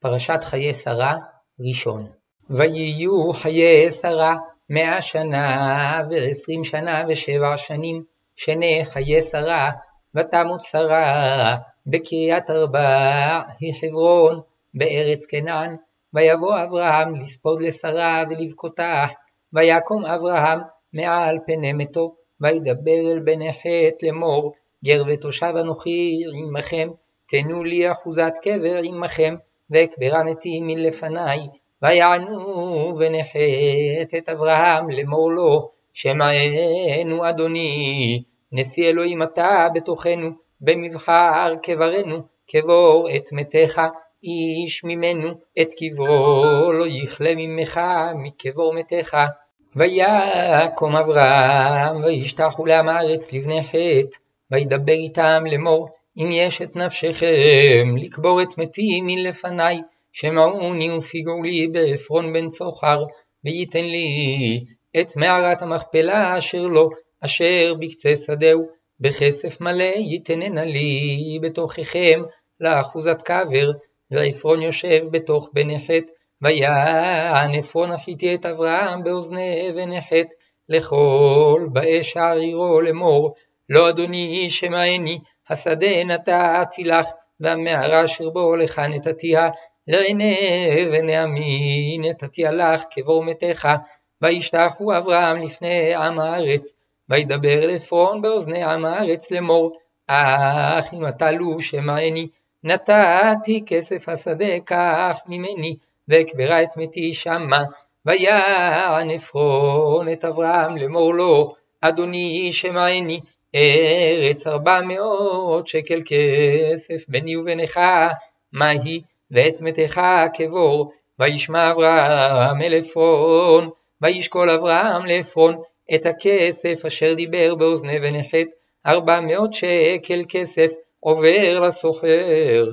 פרשת חיי שרה, ראשון. ויהיו חיי שרה מאה שנה ועשרים שנה ושבע שנים, שני חיי שרה, ותמות שרה בקריית ארבע היא חברון בארץ כנען, ויבוא אברהם לספוד לשרה ולבכותה, ויקום אברהם מעל פני מתו, וידבר אל בני חטא לאמור, גר ותושב אנוכי עמכם, תנו לי אחוזת קבר עמכם, ואקברה מתי מלפני, ויענו ונחת את אברהם לאמור לו, שמענו אדוני, נשיא אלוהים אתה בתוכנו, במבחר קברנו, קבור את מתך, איש ממנו, את קברו לא יכלה ממך, מקבור מתך. ויקום אברהם, וישתחו לעם הארץ לבני חטא, וידבר איתם לאמור, אם יש את נפשכם לקבור את מתי מלפניי, שמעוני ופיגעו לי בעפרון בן צוחר, וייתן לי את מערת המכפלה אשר לו, אשר בקצה שדהו, בכסף מלא ייתננה לי בתוככם לאחוזת קבר, ועפרון יושב בתוך בני חטא, ויען עפרון החיתי את אברהם באוזני בני חטא, לכל באי שער עירו לאמור, לא אדוני שמעני, השדה נתתי לך, והמערה אשר בו לך נתתיה, לעיני בני עמי נתתיה לך כבור מתך, וישתחו אברהם לפני עם הארץ, וידבר אל עפרון באוזני עם הארץ לאמור, אך אם אתה לו שמעני, נתתי כסף השדה קח ממני, ואקברה את מתי שמה, ויען עפרון את אברהם לאמור לו, אדוני שמעני, ארץ ארבע מאות שקל כסף ביני ובינך, מה היא ואת מתך קבור, וישמע אברהם אל עפרון, וישקול אברהם לעפרון את הכסף אשר דיבר באוזני ונחת, ארבע מאות שקל כסף עובר לסוחר.